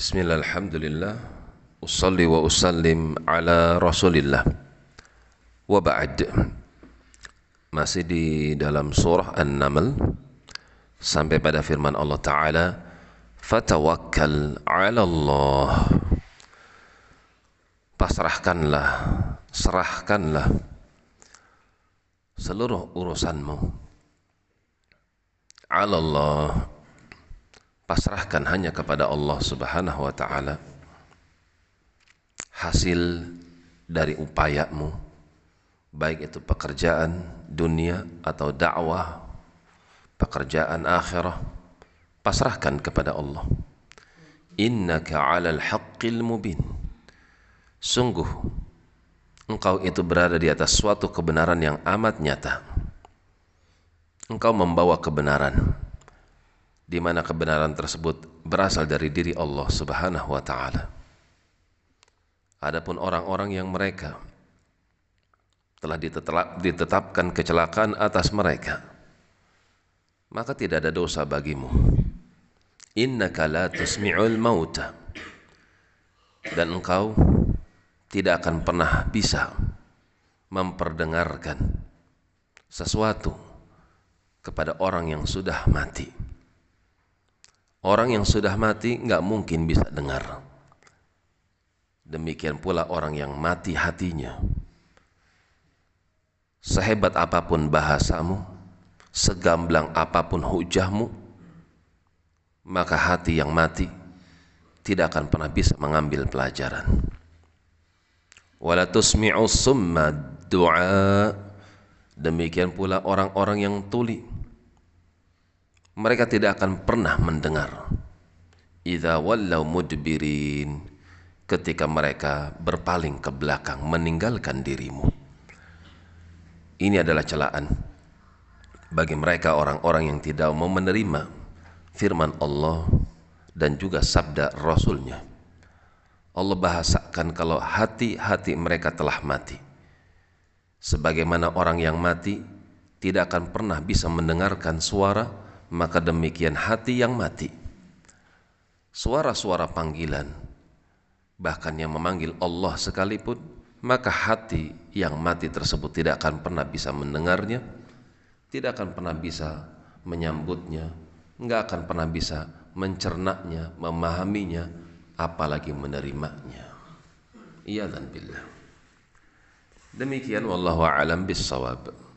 Bismillah, alhamdulillah. Usalli wa usallim ala rasulillah. Wa ba'd. Masih di dalam surah An-Naml. Sampai pada firman Allah Ta'ala Fatawakkal ala Allah Pasrahkanlah Serahkanlah Seluruh urusanmu. Ala Allah pasrahkan hanya kepada Allah Subhanahu wa taala. Hasil dari upayamu baik itu pekerjaan dunia atau dakwah pekerjaan akhirah pasrahkan kepada Allah. Innaka 'alal haqqil mubin. Sungguh engkau itu berada di atas suatu kebenaran yang amat nyata. Engkau membawa kebenaran di mana kebenaran tersebut berasal dari diri Allah Subhanahu wa taala. Adapun orang-orang yang mereka telah ditetapkan kecelakaan atas mereka, maka tidak ada dosa bagimu. Innaka la tusmi'ul mauta. Dan engkau tidak akan pernah bisa memperdengarkan sesuatu kepada orang yang sudah mati. Orang yang sudah mati nggak mungkin bisa dengar. Demikian pula orang yang mati hatinya. Sehebat apa pun bahasamu, segamblang apa pun hujahmu, maka hati yang mati tidak akan pernah bisa mengambil pelajaran. Wala summa du'a. Demikian pula orang-orang yang tuli mereka tidak akan pernah mendengar. Idza wallau mudbirin ketika mereka berpaling ke belakang meninggalkan dirimu. Ini adalah celaan bagi mereka orang-orang yang tidak mau menerima firman Allah dan juga sabda Rasulnya. Allah bahasakan kalau hati-hati mereka telah mati. Sebagaimana orang yang mati tidak akan pernah bisa mendengarkan suara maka demikian hati yang mati. Suara-suara panggilan, bahkan yang memanggil Allah sekalipun, maka hati yang mati tersebut tidak akan pernah bisa mendengarnya, tidak akan pernah bisa menyambutnya, enggak akan pernah bisa mencernanya, memahaminya, apalagi menerimanya. Iya dan billah. Demikian wallahu a'lam bissawab.